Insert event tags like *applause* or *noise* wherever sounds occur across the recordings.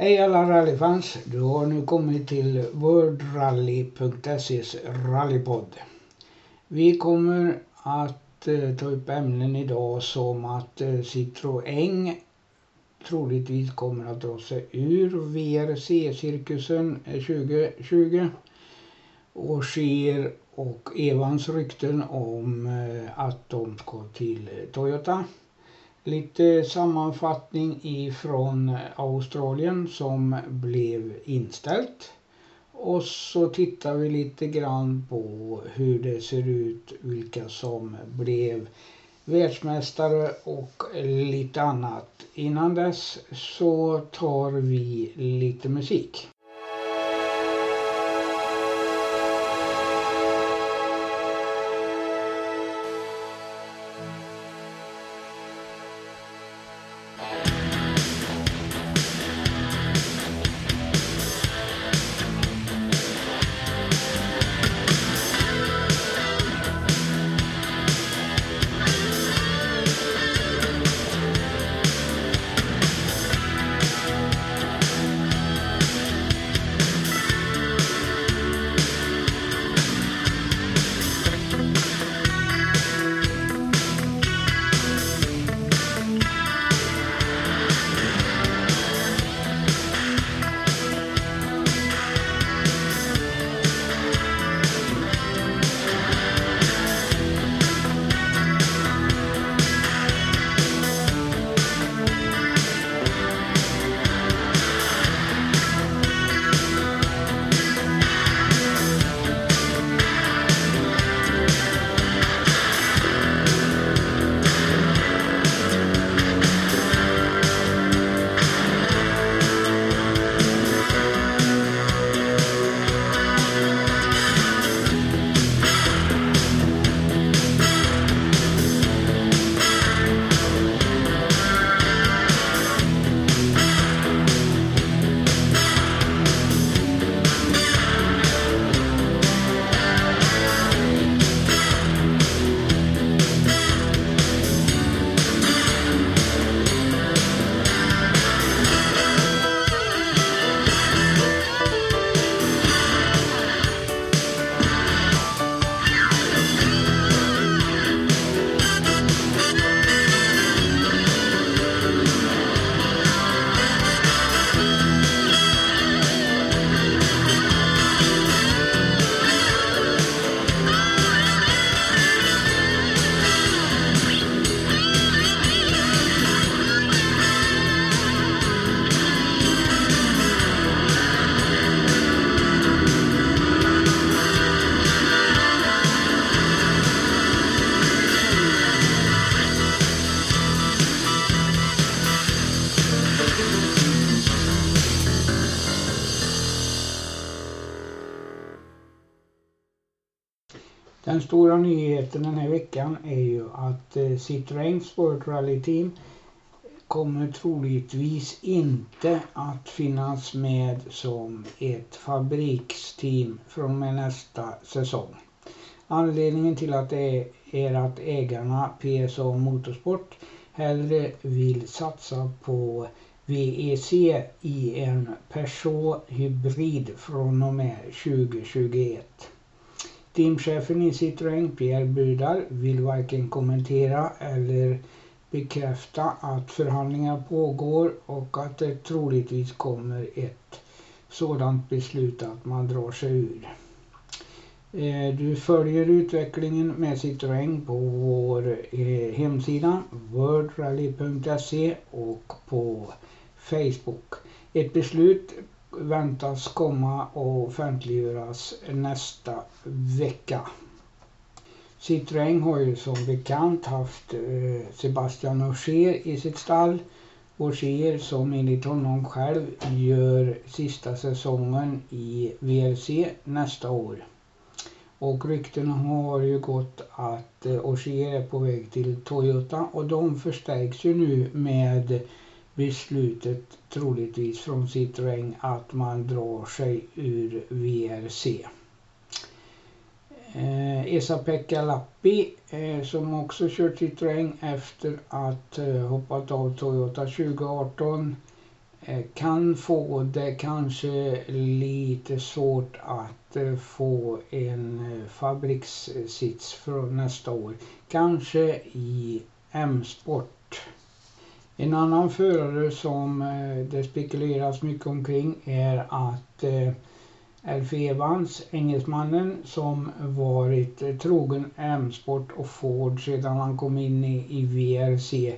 Hej alla rallyfans! Du har nu kommit till worldrally.ses rallypodd. Vi kommer att eh, ta upp ämnen idag som att eh, Citroën troligtvis kommer att dra sig ur VRC-cirkusen 2020. Eh, och Scheer och Evans rykten om att de ska till Toyota. Lite sammanfattning ifrån eh, Australien som blev inställt. Och så tittar vi lite grann på hur det ser ut, vilka som blev världsmästare och lite annat. Innan dess så tar vi lite musik. Nyheten den här veckan är ju att eh, Citroën Sport Rally Team kommer troligtvis inte att finnas med som ett fabriksteam från och med nästa säsong. Anledningen till att det är att ägarna PSA Motorsport hellre vill satsa på VEC i en Peugeot hybrid från och med 2021. Teamchefen i Citroën, Pierre Budar, vill varken kommentera eller bekräfta att förhandlingar pågår och att det troligtvis kommer ett sådant beslut att man drar sig ur. Eh, du följer utvecklingen med Citroën på vår eh, hemsida worldrally.se och på Facebook. Ett beslut väntas komma och offentliggöras nästa vecka. Citroën har ju som bekant haft eh, Sebastian Ogier i sitt stall. Ogier som enligt honom själv gör sista säsongen i VRC nästa år. Och ryktena har ju gått att eh, Ogier är på väg till Toyota och de förstärks ju nu med beslutet troligtvis från Citroën att man drar sig ur VRC. Eh, Esa-Pekka Lappi eh, som också kört Citroën efter att eh, hoppat av Toyota 2018 eh, kan få det kanske lite svårt att eh, få en eh, fabrikssits från nästa år. Kanske i M-sport. En annan förare som eh, det spekuleras mycket omkring är att eh, Alf Evans, engelsmannen som varit eh, trogen M-sport och Ford sedan han kom in i, VRC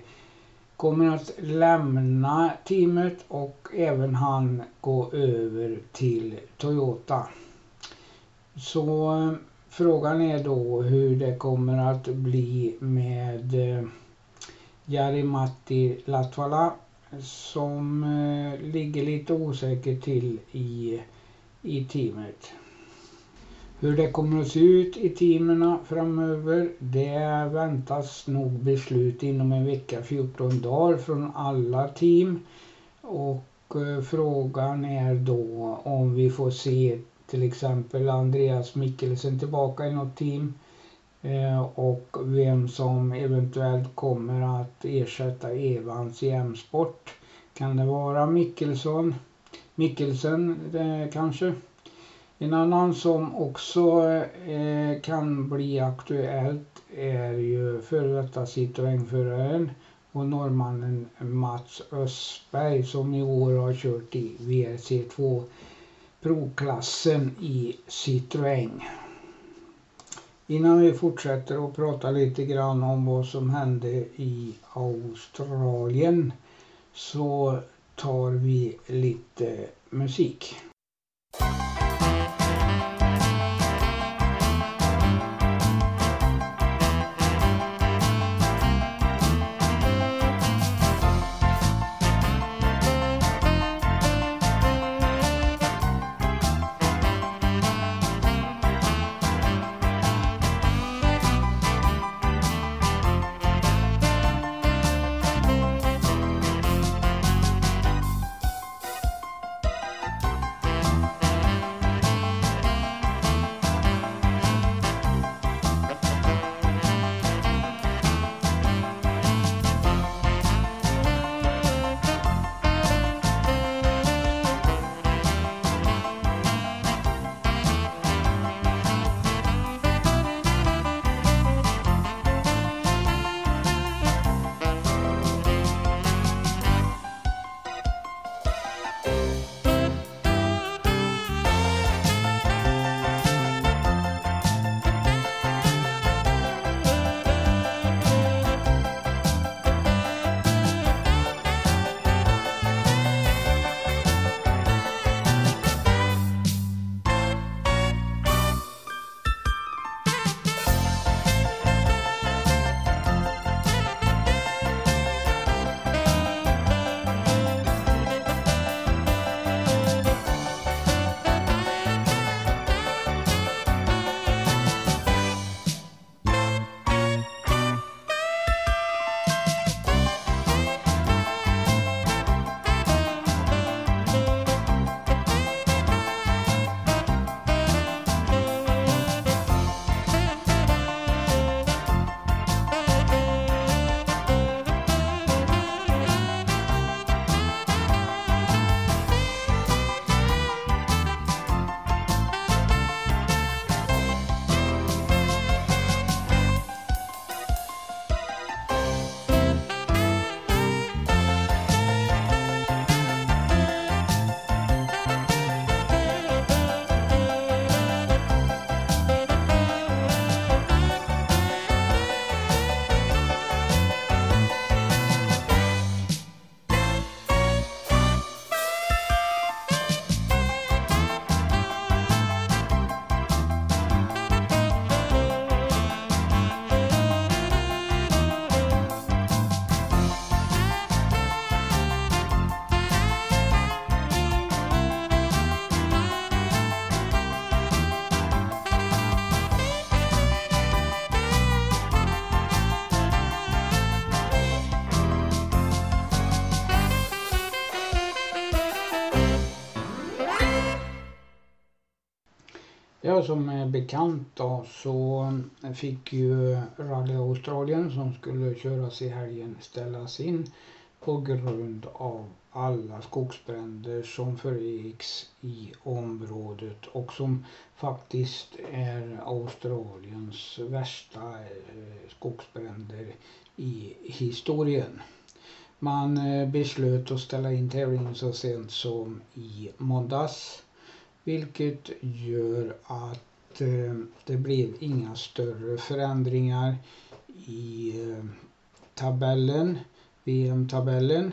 kommer att lämna teamet och även han gå över till Toyota. Så frågan är då hur det kommer att bli med eh, Jari-Matti Latvala som eh, ligger lite osäkert till i, i teamet. Hur det kommer att se ut i teamen framöver det väntas nog beslut inom en vecka, 14 dagar från alla team. Och eh, frågan är då om vi får se till exempel Andreas Mikkelsen tillbaka i något team. Eh, och vem som eventuellt kommer att ersätta Evans i M-sport. Kan det vara Mikkelsson? Mikkelsen eh, kanske? En annan som också eh, kan bli aktuellt är ju före detta Citroën-föraren och norrmannen Mats Östberg som i år har kört i WRC2. provklassen i Citroën. Innan vi fortsätter och prata lite grann om vad som hände i Australien så tar vi lite musik. Som är bekant då så eh, fick ju Rally Australien som skulle köras i helgen ställas in på grund av alla skogsbränder som föregicks i området och som faktiskt är Australiens värsta eh, skogsbränder i historien. Man eh, beslöt att ställa in tävlingen så sent som i måndags vilket gör att eh, det blev inga större förändringar i eh, tabellen, VM-tabellen.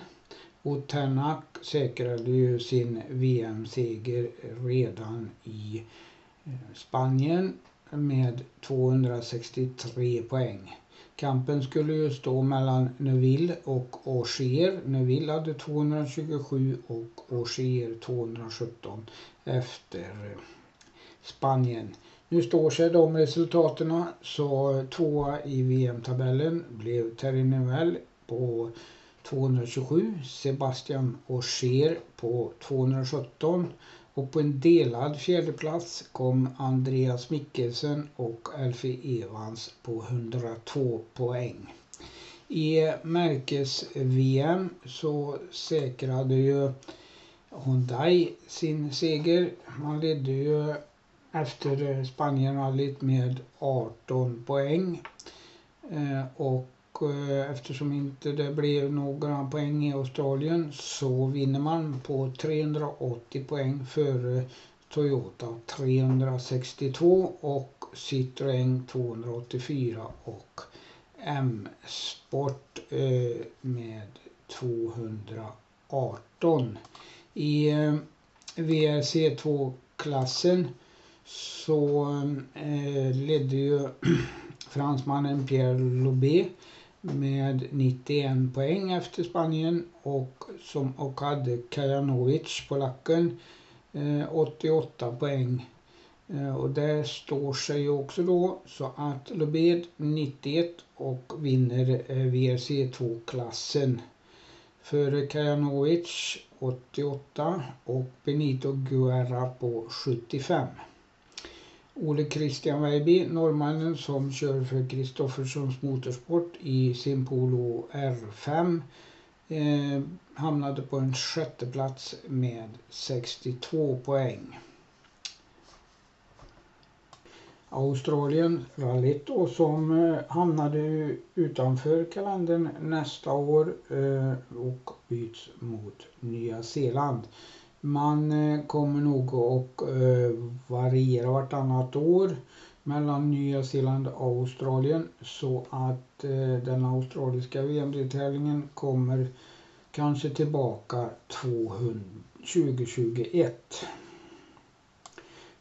Och Tänak säkrade ju sin VM-seger redan i eh, Spanien med 263 poäng. Kampen skulle ju stå mellan Neuville och Auger. Neuville hade 227 och Auger 217 efter Spanien. Nu står sig de resultaten så tvåa i VM-tabellen blev Terry Neuville på 227, Sebastian Ogier på 217 och på en delad fjärdeplats kom Andreas Mikkelsen och Alfie Evans på 102 poäng. I märkes-VM så säkrade ju Hyundai sin seger. Man ledde ju efter Spanienrallyt med 18 poäng. Eh, och Eh, eftersom inte det blev några poäng i Australien så vinner man på 380 poäng före Toyota 362 och Citroën 284 och M-sport eh, med 218. I eh, VRC2-klassen så ledde ju *clears throat* fransmannen Pierre Lobé med 91 poäng efter Spanien och, som, och hade Kajanovic, polacken, eh, 88 poäng. Eh, och det står sig ju också då så att Lobed 91 och vinner eh, VRC2-klassen. Före Kajanovic 88 och Benito Guerra på 75. Ole Christian Weiby, norrmannen som kör för Kristofferssons Motorsport i sin Polo R5 eh, hamnade på en sjätte plats med 62 poäng. Australien rallyt och som eh, hamnade utanför kalendern nästa år eh, och byts mot Nya Zeeland. Man eh, kommer nog att eh, variera vartannat år mellan Nya Zeeland och Australien så att eh, den australiska VM-deltävlingen kommer kanske tillbaka 2021.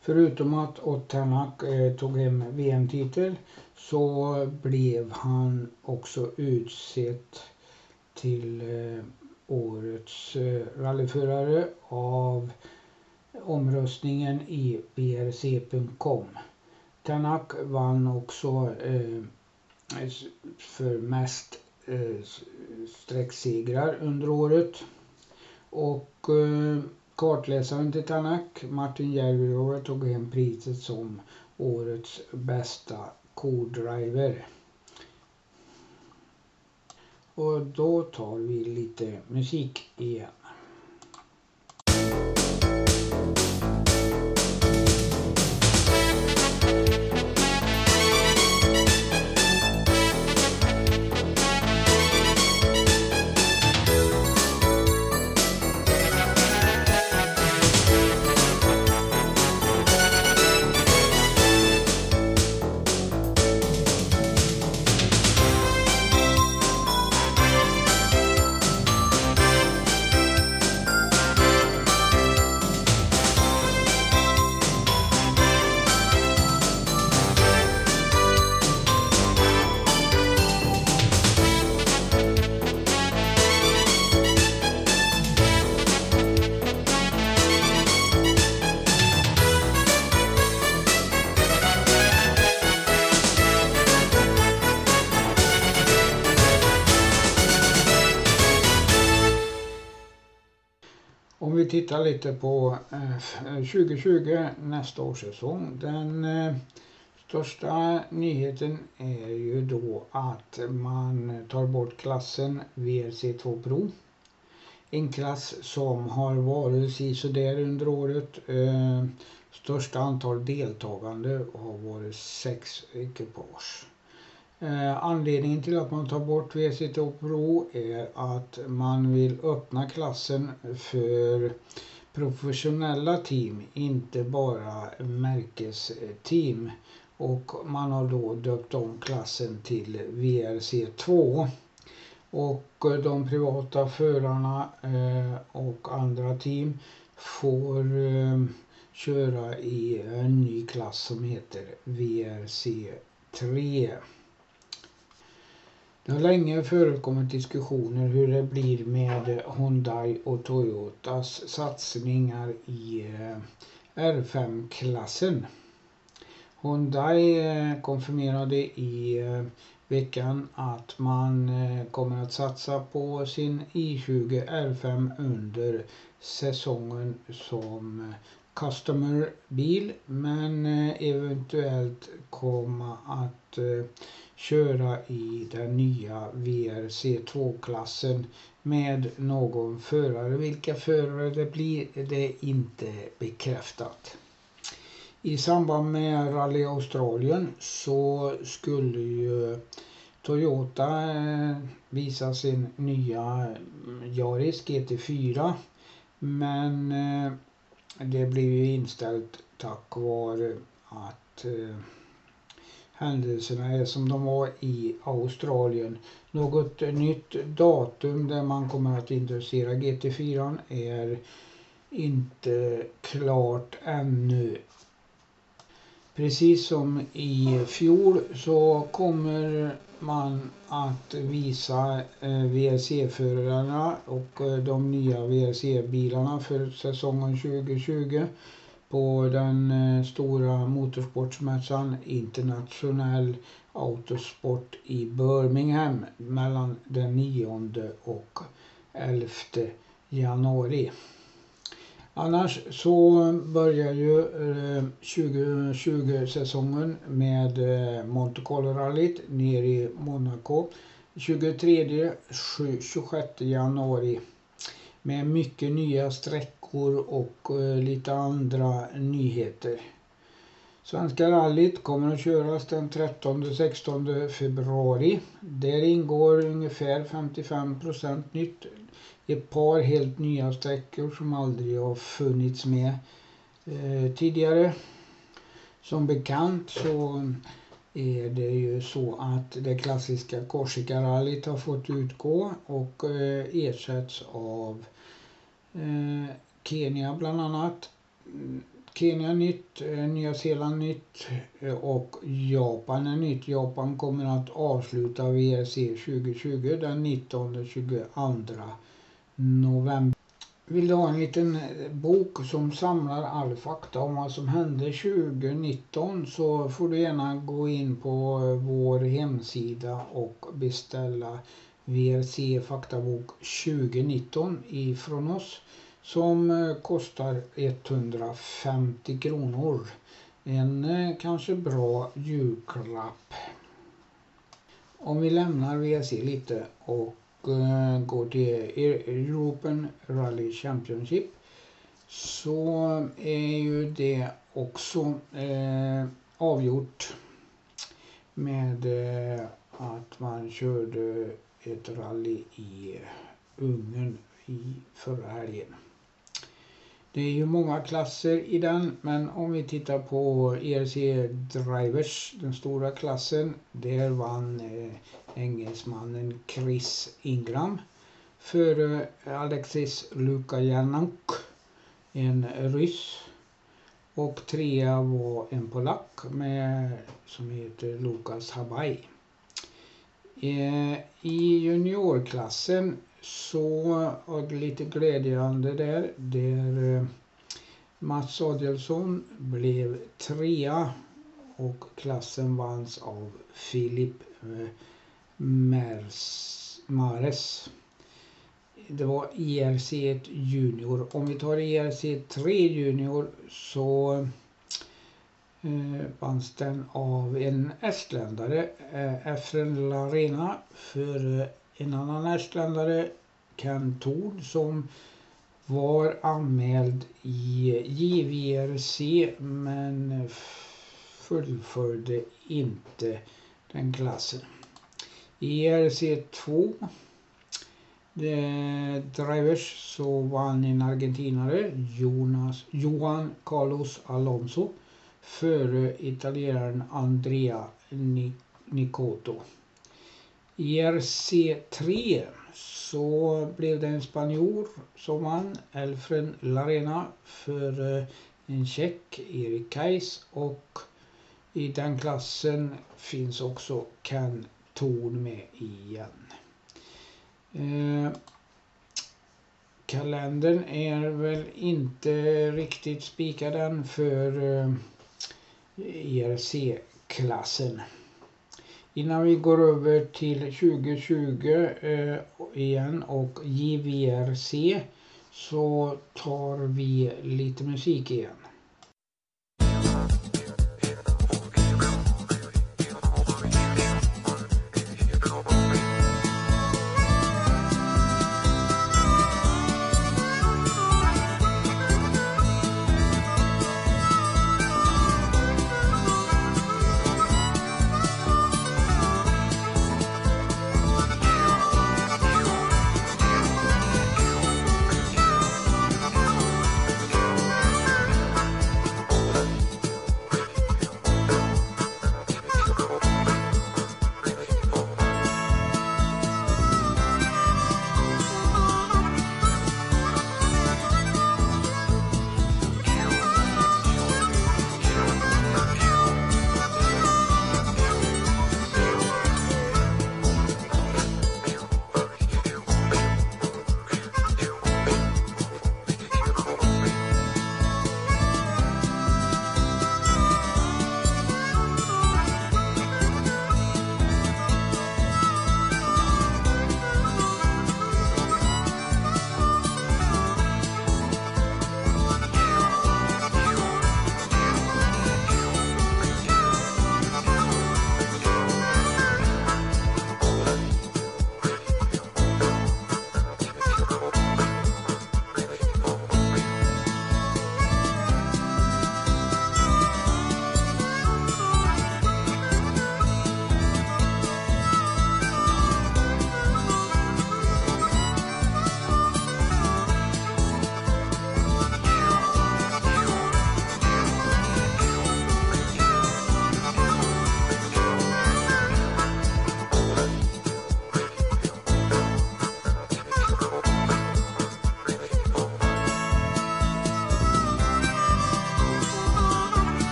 Förutom att Otanak tog hem VM-titel så blev han också utsedd till årets eh, rallyförare av omröstningen i brc.com. Tanak vann också eh, för mest eh, sträcksegrar under året. Och eh, kartläsaren till Tanak, Martin Järvirover, tog hem priset som årets bästa co-driver. Och då tar vi lite musik igen. Tittar lite på eh, 2020, nästa års säsong. Den eh, Största nyheten är ju då att man tar bort klassen VRC2 Pro. En klass som har varit sådär under året. Eh, största antal deltagande har varit sex ekipage. Eh, anledningen till att man tar bort VRC2 Pro är att man vill öppna klassen för professionella team, inte bara märkesteam. Och man har då döpt om klassen till VRC2. Och eh, de privata förarna eh, och andra team får eh, köra i en ny klass som heter VRC3. Det har länge förekommit diskussioner hur det blir med Hyundai och Toyotas satsningar i eh, R5-klassen. Hyundai eh, konfirmerade i eh, veckan att man kommer att satsa på sin i20 R5 under säsongen som customer bil men eh, eventuellt komma att eh, köra i den nya VRC2-klassen med någon förare. Vilka förare det blir det är inte bekräftat. I samband med Rally Australien så skulle ju Toyota eh, visa sin nya Yaris GT4 men det blev ju inställt tack vare att eh, händelserna är som de var i Australien. Något nytt datum där man kommer att introducera GT4 är inte klart ännu. Precis som i fjol så kommer man att visa eh, VRC-förarna och eh, de nya VRC-bilarna för säsongen 2020 på den eh, stora motorsportsmässan Internationell Autosport i Birmingham mellan den 9 och 11 januari. Annars så börjar ju eh, 2020-säsongen med eh, Monte Carlo-rallyt nere i Monaco 23-26 januari med mycket nya sträckor och eh, lite andra nyheter. Svenska rallyt kommer att köras den 13-16 februari. Där ingår ungefär 55 procent nytt. Ett par helt nya sträckor som aldrig har funnits med eh, tidigare. Som bekant så är det ju så att det klassiska Korsika-rallyt har fått utgå och eh, ersätts av eh, Kenya bland annat. Kenya nytt, eh, Nya Zeeland nytt eh, och Japan är nytt. Japan kommer att avsluta VRC 2020 den 19-22 november. Vill du ha en liten eh, bok som samlar all fakta om vad som hände 2019 så får du gärna gå in på vår hemsida och beställa VRC faktabok 2019 ifrån oss som eh, kostar 150 kronor. En eh, kanske bra julklapp. Om vi lämnar VRC lite och eh, går till e- European Rally Championship så är ju det också eh, avgjort med eh, att man körde ett rally i Ungern i förra helgen. Det är ju många klasser i den men om vi tittar på ERC Drivers, den stora klassen, där vann eh, engelsmannen Chris Ingram före Alexis Lukajanok, en ryss. Och trea var en polack med, som heter Lukas Habaj. Eh, I juniorklassen så och lite glädjande där. Där eh, Mats Adielsson blev trea och klassen vanns av Filip eh, Mers, Mares. Det var ERC1 Junior. Om vi tar ERC3 Junior så eh, vanns den av en estländare, eh, Efren Larena, före en annan estländare, Ken Tord, som var anmäld i JVRC men fullföljde inte den klassen. I RC2 drivers så vann en argentinare, Jonas, Johan Carlos Alonso, före italienaren Andrea Nicotto. IRC3 så blev det en spanjor som vann, Elfren Larena, för eh, en tjeck, Erik Kais och i den klassen finns också Ken Torn med igen. Eh, kalendern är väl inte riktigt spikad än för eh, ERC-klassen. Innan vi går över till 2020 eh, igen och JVRC så tar vi lite musik igen.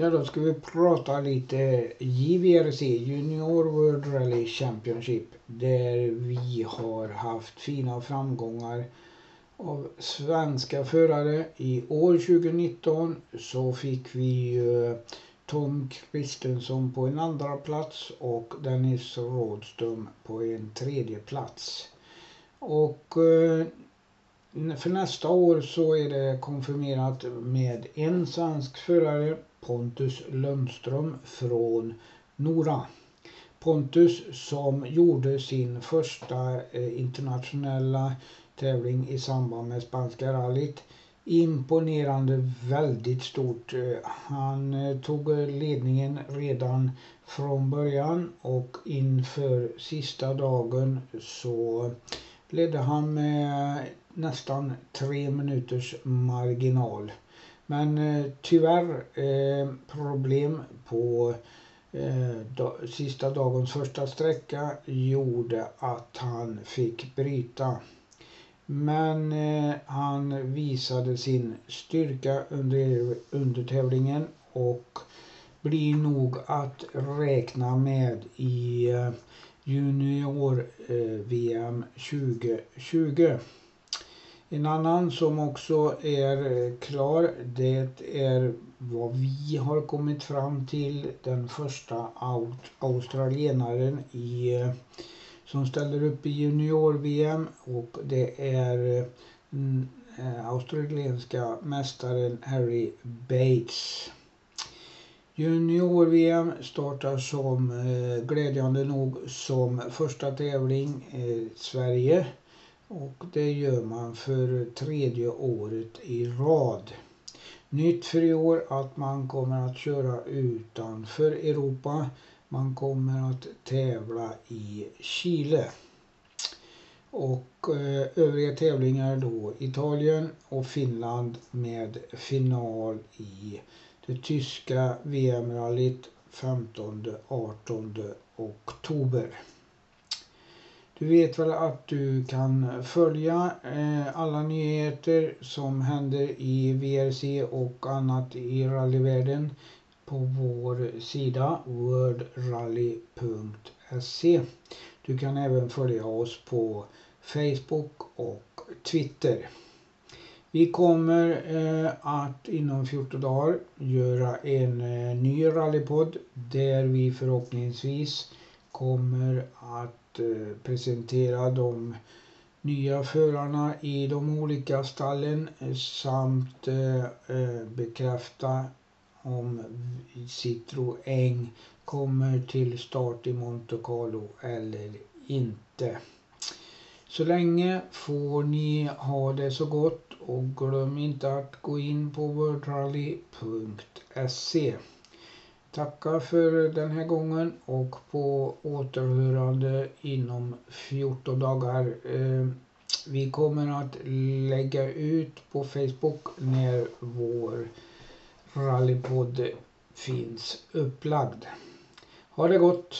Ja, då ska vi prata lite JVRC, Junior World Rally Championship, där vi har haft fina framgångar av svenska förare. I år 2019 så fick vi Tom Kristensson på en andra plats och Dennis Rådström på en tredje plats. Och eh, för nästa år så är det konfirmerat med en svensk förare Pontus Lundström från Nora. Pontus som gjorde sin första eh, internationella tävling i samband med Spanska rallyt. Imponerande väldigt stort. Eh, han eh, tog ledningen redan från början och inför sista dagen så ledde han med nästan tre minuters marginal. Men eh, tyvärr eh, problem på eh, sista dagens första sträcka gjorde att han fick bryta. Men eh, han visade sin styrka under, under tävlingen och blir nog att räkna med i eh, junior-VM eh, 2020. En annan som också är eh, klar, det är vad vi har kommit fram till, den första australienaren i, eh, som ställer upp i junior-VM och det är eh, australienska mästaren Harry Bates. Junior-VM startar som glädjande nog som första tävling i Sverige och det gör man för tredje året i rad. Nytt för i år att man kommer att köra utanför Europa. Man kommer att tävla i Chile. Och eh, övriga tävlingar då Italien och Finland med final i det tyska VM-rallyt 15-18 oktober. Du vet väl att du kan följa eh, alla nyheter som händer i VRC och annat i rallyvärlden på vår sida worldrally.se. Du kan även följa oss på Facebook och Twitter. Vi kommer eh, att inom 14 dagar göra en eh, ny rallypodd där vi förhoppningsvis kommer att Eh, presentera de nya förarna i de olika stallen eh, samt eh, bekräfta om Citroën kommer till start i Monte Carlo eller inte. Så länge får ni ha det så gott och glöm inte att gå in på worldrally.se. Tackar för den här gången och på återhörande inom 14 dagar. Eh, vi kommer att lägga ut på Facebook när vår rallypodd finns upplagd. Ha det gott!